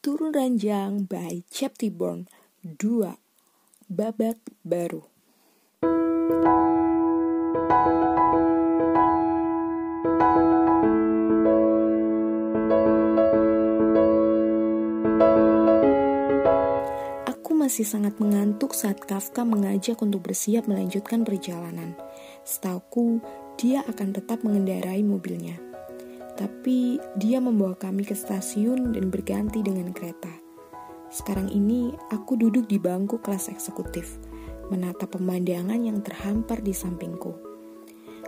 Turun Ranjang by Chaptiborn 2 Babak Baru Aku masih sangat mengantuk saat Kafka mengajak untuk bersiap melanjutkan perjalanan. Setauku, dia akan tetap mengendarai mobilnya. Tapi dia membawa kami ke stasiun dan berganti dengan kereta. Sekarang ini aku duduk di bangku kelas eksekutif, menatap pemandangan yang terhampar di sampingku.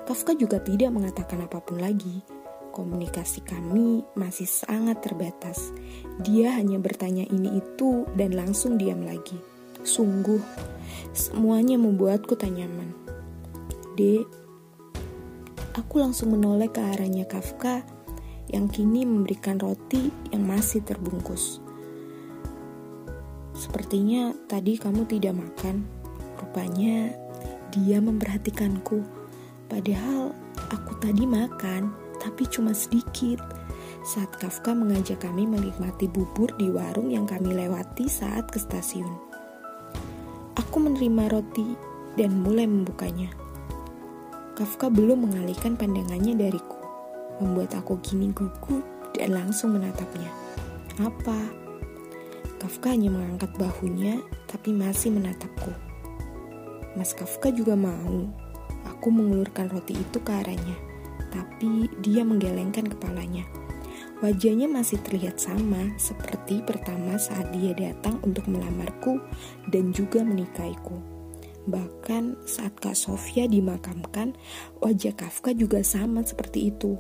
Kafka juga tidak mengatakan apa pun lagi. Komunikasi kami masih sangat terbatas. Dia hanya bertanya ini itu dan langsung diam lagi. Sungguh, semuanya membuatku tak nyaman. Dek, aku langsung menoleh ke arahnya Kafka yang kini memberikan roti yang masih terbungkus. Sepertinya tadi kamu tidak makan. Rupanya dia memperhatikanku. Padahal aku tadi makan, tapi cuma sedikit. Saat Kafka mengajak kami menikmati bubur di warung yang kami lewati saat ke stasiun. Aku menerima roti dan mulai membukanya. Kafka belum mengalihkan pandangannya dariku, membuat aku kini gugup dan langsung menatapnya. Apa? Kafka hanya mengangkat bahunya, tapi masih menatapku. Mas Kafka juga mau. Aku mengulurkan roti itu ke arahnya, tapi dia menggelengkan kepalanya. Wajahnya masih terlihat sama seperti pertama saat dia datang untuk melamarku dan juga menikahiku. Bahkan saat Kak Sofia dimakamkan, wajah Kafka juga sama seperti itu.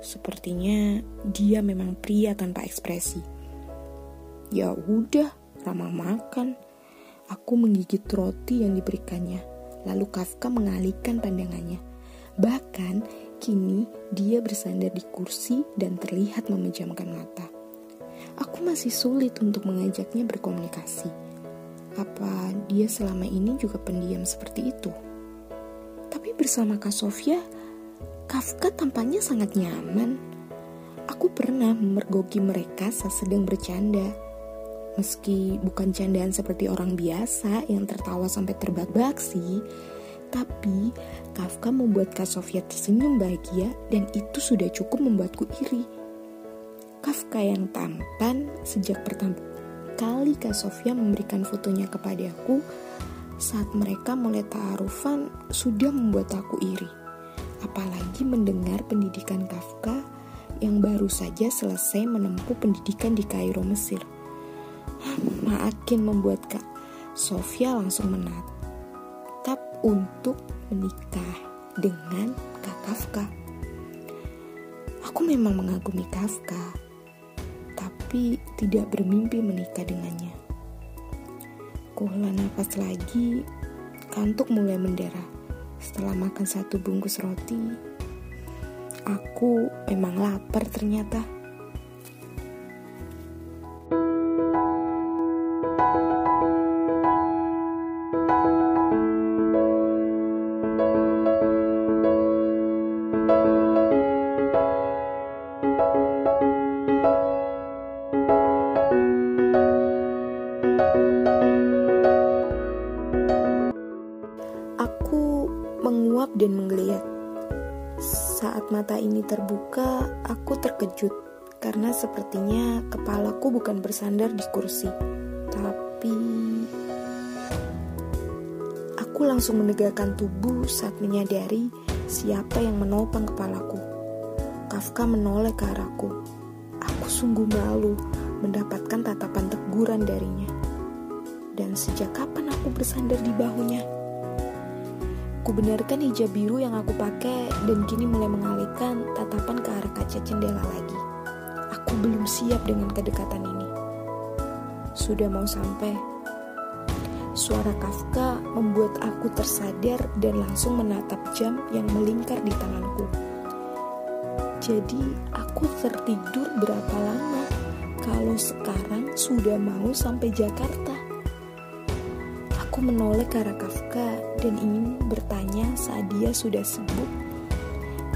Sepertinya dia memang pria tanpa ekspresi. Ya udah, ramah makan. Aku menggigit roti yang diberikannya. Lalu Kafka mengalihkan pandangannya. Bahkan kini dia bersandar di kursi dan terlihat memejamkan mata. Aku masih sulit untuk mengajaknya berkomunikasi apa dia selama ini juga pendiam seperti itu? Tapi bersama Kak Sofia, Kafka tampaknya sangat nyaman. Aku pernah memergoki mereka saat sedang bercanda. Meski bukan candaan seperti orang biasa yang tertawa sampai terbak-bak sih, tapi Kafka membuat Kak Sofia tersenyum bahagia dan itu sudah cukup membuatku iri. Kafka yang tampan sejak pertama kali Kak Sofia memberikan fotonya kepadaku saat mereka mulai ta'arufan sudah membuat aku iri. Apalagi mendengar pendidikan Kafka yang baru saja selesai menempuh pendidikan di Kairo, Mesir. Makin membuat Kak Sofia langsung menatap untuk menikah dengan Kak Kafka. Aku memang mengagumi Kafka, tapi tidak bermimpi menikah dengannya. Kuhela nafas lagi, kantuk mulai mendera. Setelah makan satu bungkus roti, aku memang lapar ternyata. Sepertinya kepalaku bukan bersandar di kursi, tapi aku langsung menegakkan tubuh saat menyadari siapa yang menopang kepalaku. Kafka menoleh ke arahku. Aku sungguh malu mendapatkan tatapan teguran darinya. Dan sejak kapan aku bersandar di bahunya? Ku benarkan hijab biru yang aku pakai dan kini mulai mengalihkan tatapan ke arah kaca jendela lagi. Aku belum siap dengan kedekatan ini. Sudah mau sampai. Suara Kafka membuat aku tersadar dan langsung menatap jam yang melingkar di tanganku. Jadi, aku tertidur berapa lama kalau sekarang sudah mau sampai Jakarta? Aku menoleh ke arah Kafka dan ingin bertanya saat dia sudah sibuk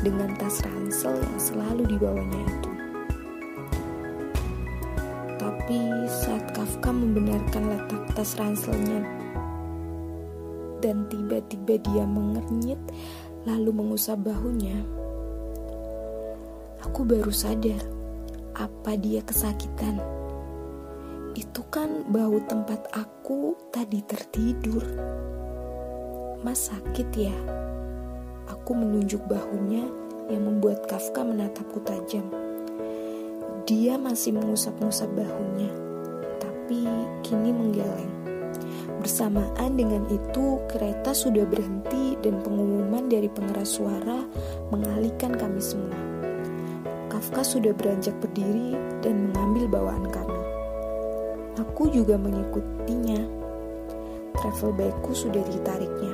dengan tas ransel yang selalu dibawanya itu. Tapi saat Kafka membenarkan letak tas ranselnya dan tiba-tiba dia mengernyit lalu mengusap bahunya, aku baru sadar apa dia kesakitan. Itu kan bau tempat aku tadi tertidur. Mas sakit ya? Aku menunjuk bahunya yang membuat Kafka menatapku tajam. Dia masih mengusap-ngusap bahunya, tapi kini menggeleng. Bersamaan dengan itu, kereta sudah berhenti dan pengumuman dari pengeras suara mengalihkan kami semua. Kafka sudah beranjak berdiri dan mengambil bawaan kami. Aku juga mengikutinya. Travel bagku sudah ditariknya.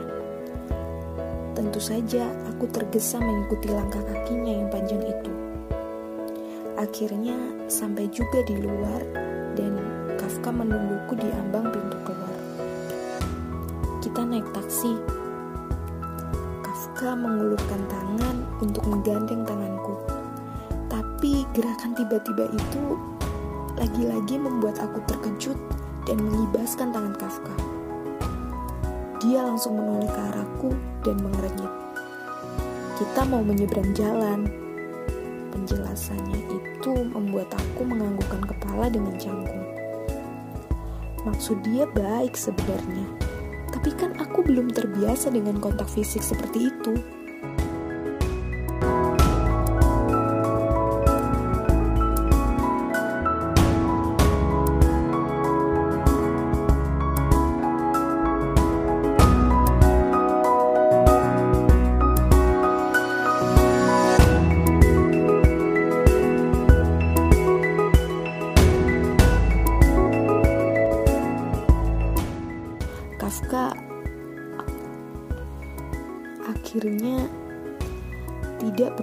Tentu saja aku tergesa mengikuti langkah kakinya yang panjang itu. Akhirnya sampai juga di luar dan Kafka menungguku di ambang pintu keluar. Kita naik taksi. Kafka mengulurkan tangan untuk menggandeng tanganku. Tapi gerakan tiba-tiba itu lagi-lagi membuat aku terkejut dan mengibaskan tangan Kafka. Dia langsung menoleh ke arahku dan mengerenyit. Kita mau menyeberang jalan. Penjelasannya itu membuat aku menganggukkan kepala dengan canggung. Maksud dia baik sebenarnya, tapi kan aku belum terbiasa dengan kontak fisik seperti itu.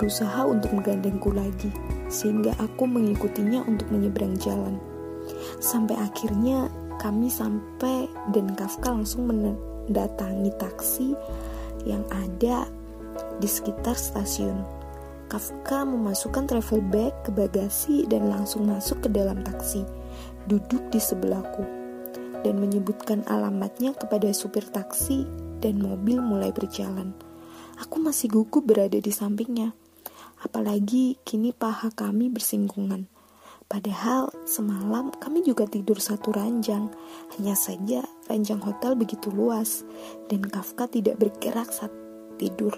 Berusaha untuk menggandengku lagi, sehingga aku mengikutinya untuk menyeberang jalan. Sampai akhirnya kami sampai dan Kafka langsung mendatangi taksi yang ada di sekitar stasiun. Kafka memasukkan travel bag ke bagasi dan langsung masuk ke dalam taksi, duduk di sebelahku, dan menyebutkan alamatnya kepada supir taksi dan mobil mulai berjalan. Aku masih gugup berada di sampingnya. Apalagi kini paha kami bersinggungan. Padahal semalam kami juga tidur satu ranjang. Hanya saja ranjang hotel begitu luas dan Kafka tidak bergerak saat tidur.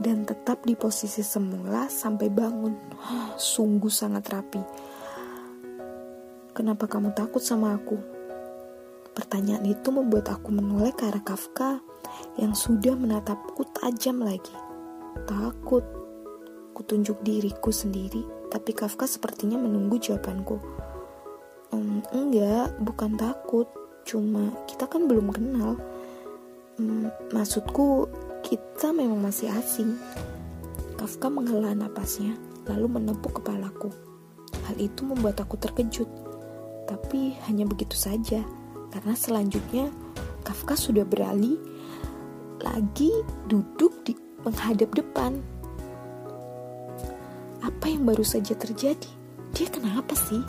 Dan tetap di posisi semula sampai bangun. Sungguh sangat rapi. Kenapa kamu takut sama aku? Pertanyaan itu membuat aku menoleh ke arah Kafka yang sudah menatapku tajam lagi. Takut. Kutunjuk diriku sendiri, tapi Kafka sepertinya menunggu jawabanku. Ehm, enggak, bukan takut. Cuma kita kan belum kenal. Ehm, maksudku, kita memang masih asing. Kafka menghela napasnya, lalu menepuk kepalaku. Hal itu membuat aku terkejut. Tapi hanya begitu saja, karena selanjutnya Kafka sudah beralih lagi duduk di menghadap depan. Apa yang baru saja terjadi? Dia kenapa sih?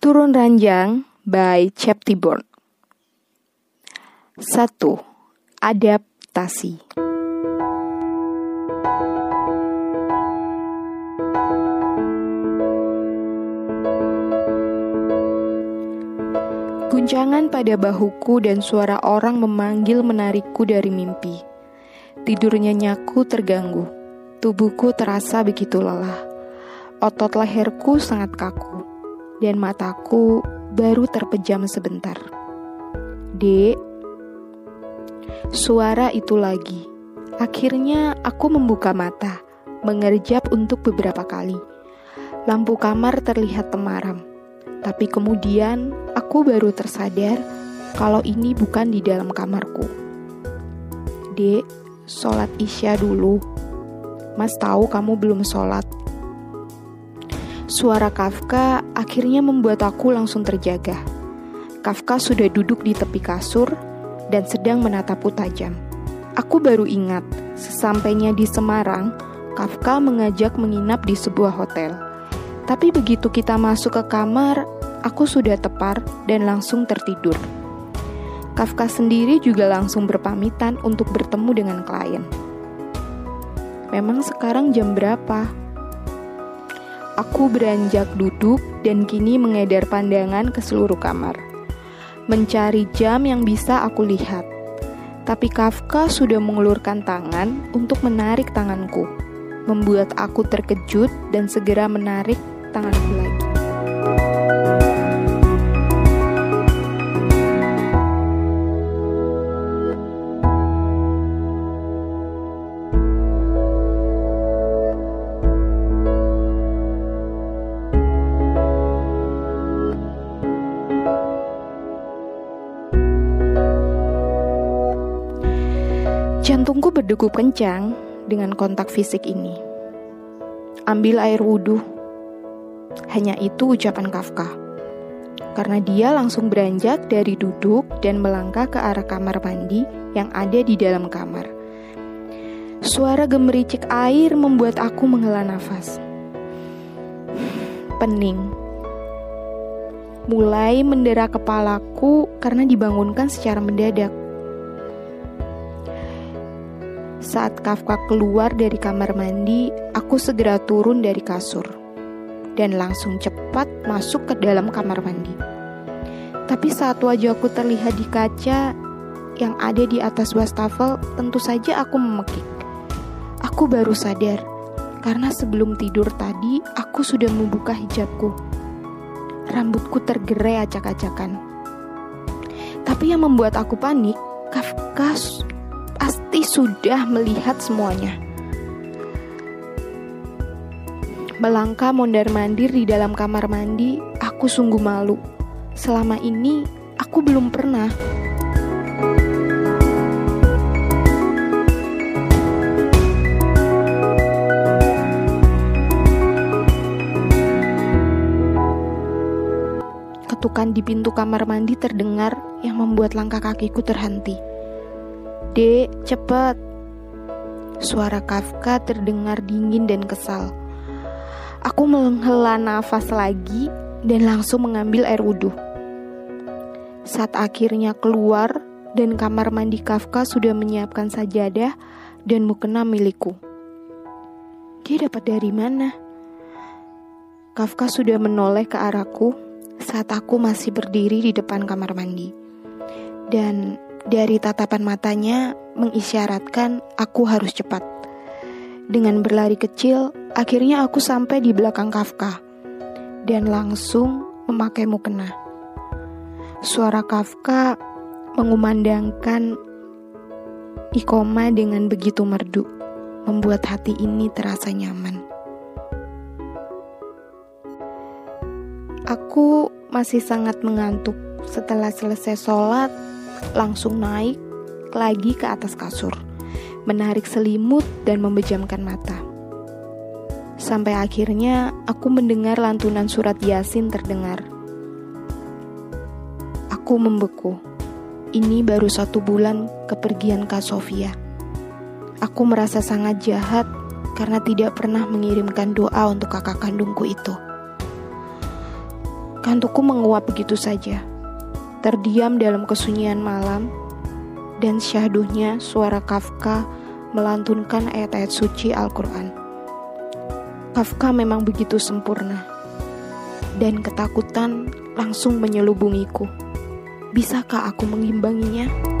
Turun Ranjang by Cheptiborn 1. Adaptasi Guncangan pada bahuku dan suara orang memanggil menarikku dari mimpi. Tidurnya nyaku terganggu. Tubuhku terasa begitu lelah. Otot leherku sangat kaku dan mataku baru terpejam sebentar. Dek, suara itu lagi. Akhirnya aku membuka mata, mengerjap untuk beberapa kali. Lampu kamar terlihat temaram, tapi kemudian aku baru tersadar kalau ini bukan di dalam kamarku. Dek, sholat isya dulu. Mas tahu kamu belum sholat. Suara Kafka akhirnya membuat aku langsung terjaga. Kafka sudah duduk di tepi kasur dan sedang menatapku tajam. Aku baru ingat, sesampainya di Semarang, Kafka mengajak menginap di sebuah hotel. Tapi begitu kita masuk ke kamar, aku sudah tepar dan langsung tertidur. Kafka sendiri juga langsung berpamitan untuk bertemu dengan klien. Memang sekarang jam berapa? Aku beranjak duduk dan kini mengedar pandangan ke seluruh kamar. Mencari jam yang bisa aku lihat. Tapi Kafka sudah mengulurkan tangan untuk menarik tanganku, membuat aku terkejut dan segera menarik tanganku lagi. Berdegup kencang dengan kontak fisik ini. Ambil air wudhu. Hanya itu ucapan Kafka. Karena dia langsung beranjak dari duduk dan melangkah ke arah kamar mandi yang ada di dalam kamar. Suara gemericik air membuat aku menghela nafas. Pening. Mulai mendera kepalaku karena dibangunkan secara mendadak. Saat Kafka keluar dari kamar mandi, aku segera turun dari kasur dan langsung cepat masuk ke dalam kamar mandi. Tapi saat wajahku terlihat di kaca yang ada di atas wastafel, tentu saja aku memekik. Aku baru sadar karena sebelum tidur tadi aku sudah membuka hijabku. Rambutku tergerai acak-acakan. Tapi yang membuat aku panik, Kafka sudah melihat semuanya. Melangkah mondar-mandir di dalam kamar mandi, aku sungguh malu. Selama ini, aku belum pernah. Ketukan di pintu kamar mandi terdengar yang membuat langkah kakiku terhenti. Dek, cepat. Suara Kafka terdengar dingin dan kesal. Aku menghela nafas lagi dan langsung mengambil air wudhu. Saat akhirnya keluar dan kamar mandi Kafka sudah menyiapkan sajadah dan mukena milikku. Dia dapat dari mana? Kafka sudah menoleh ke arahku saat aku masih berdiri di depan kamar mandi. Dan dari tatapan matanya mengisyaratkan aku harus cepat. Dengan berlari kecil, akhirnya aku sampai di belakang Kafka dan langsung memakai mukena. Suara Kafka mengumandangkan ikoma dengan begitu merdu, membuat hati ini terasa nyaman. Aku masih sangat mengantuk setelah selesai sholat langsung naik lagi ke atas kasur, menarik selimut dan membejamkan mata. Sampai akhirnya aku mendengar lantunan surat Yasin terdengar. Aku membeku. Ini baru satu bulan kepergian Kak Sofia. Aku merasa sangat jahat karena tidak pernah mengirimkan doa untuk kakak kandungku itu. Kantukku menguap begitu saja terdiam dalam kesunyian malam, dan syahduhnya suara Kafka melantunkan ayat-ayat suci Al-Quran. Kafka memang begitu sempurna, dan ketakutan langsung menyelubungiku. Bisakah aku mengimbanginya?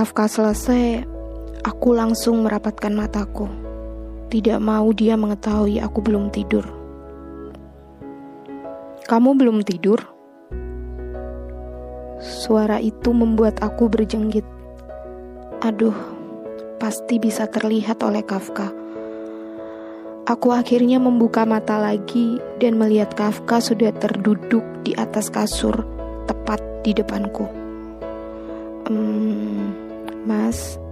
Kafka selesai, aku langsung merapatkan mataku. Tidak mau dia mengetahui aku belum tidur. Kamu belum tidur? Suara itu membuat aku berjenggit. Aduh, pasti bisa terlihat oleh Kafka. Aku akhirnya membuka mata lagi dan melihat Kafka sudah terduduk di atas kasur, tepat di depanku. Mas,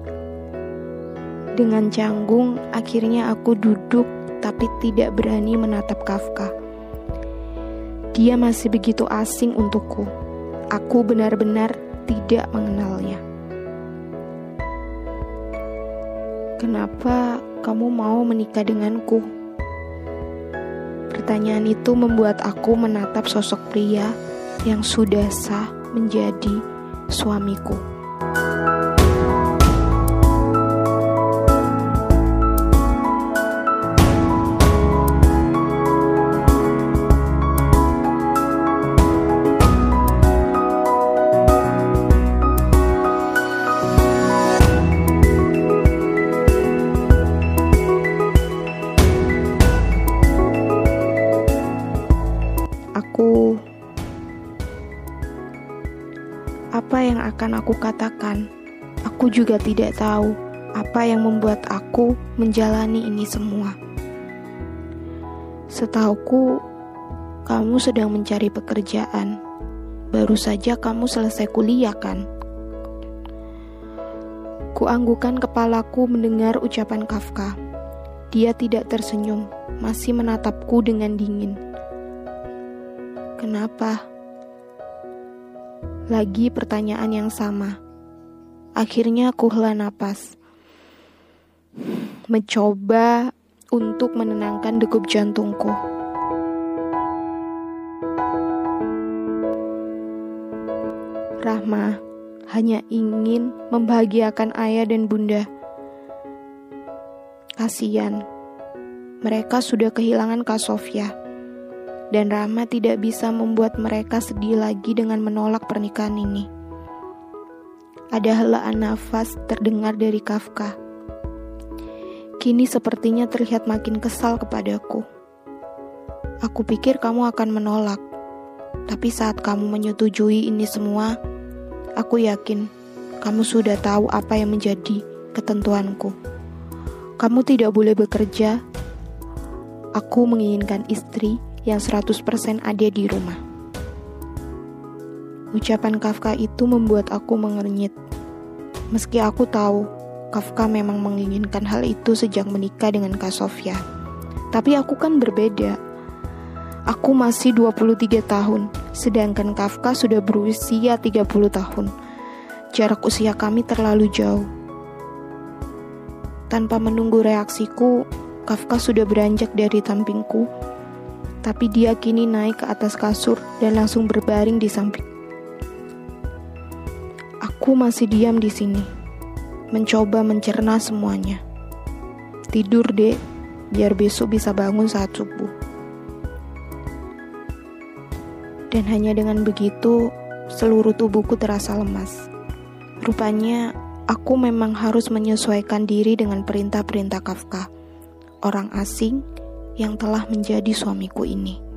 dengan canggung akhirnya aku duduk tapi tidak berani menatap Kafka. Dia masih begitu asing untukku. Aku benar-benar tidak mengenalnya. Kenapa kamu mau menikah denganku? Pertanyaan itu membuat aku menatap sosok pria yang sudah sah menjadi suamiku. Juga tidak tahu apa yang membuat aku menjalani ini semua. Setauku, kamu sedang mencari pekerjaan. Baru saja kamu selesai kuliah, kan? Kuanggukan kepalaku mendengar ucapan Kafka. Dia tidak tersenyum, masih menatapku dengan dingin. Kenapa? Lagi pertanyaan yang sama. Akhirnya aku hela napas. Mencoba untuk menenangkan degup jantungku. Rahma hanya ingin membahagiakan ayah dan bunda. Kasian, mereka sudah kehilangan Kak Sofia dan Rama tidak bisa membuat mereka sedih lagi dengan menolak pernikahan ini. Ada helaan nafas terdengar dari Kafka. Kini sepertinya terlihat makin kesal kepadaku. Aku pikir kamu akan menolak, tapi saat kamu menyetujui ini semua, aku yakin kamu sudah tahu apa yang menjadi ketentuanku. Kamu tidak boleh bekerja. Aku menginginkan istri yang 100% ada di rumah. Ucapan Kafka itu membuat aku mengernyit. Meski aku tahu Kafka memang menginginkan hal itu sejak menikah dengan Kak Sofia. Tapi aku kan berbeda. Aku masih 23 tahun, sedangkan Kafka sudah berusia 30 tahun. Jarak usia kami terlalu jauh. Tanpa menunggu reaksiku, Kafka sudah beranjak dari sampingku tapi dia kini naik ke atas kasur dan langsung berbaring di samping. Aku masih diam di sini, mencoba mencerna semuanya. Tidur, Dek, biar besok bisa bangun saat subuh. Dan hanya dengan begitu, seluruh tubuhku terasa lemas. Rupanya, aku memang harus menyesuaikan diri dengan perintah-perintah Kafka, orang asing yang telah menjadi suamiku ini.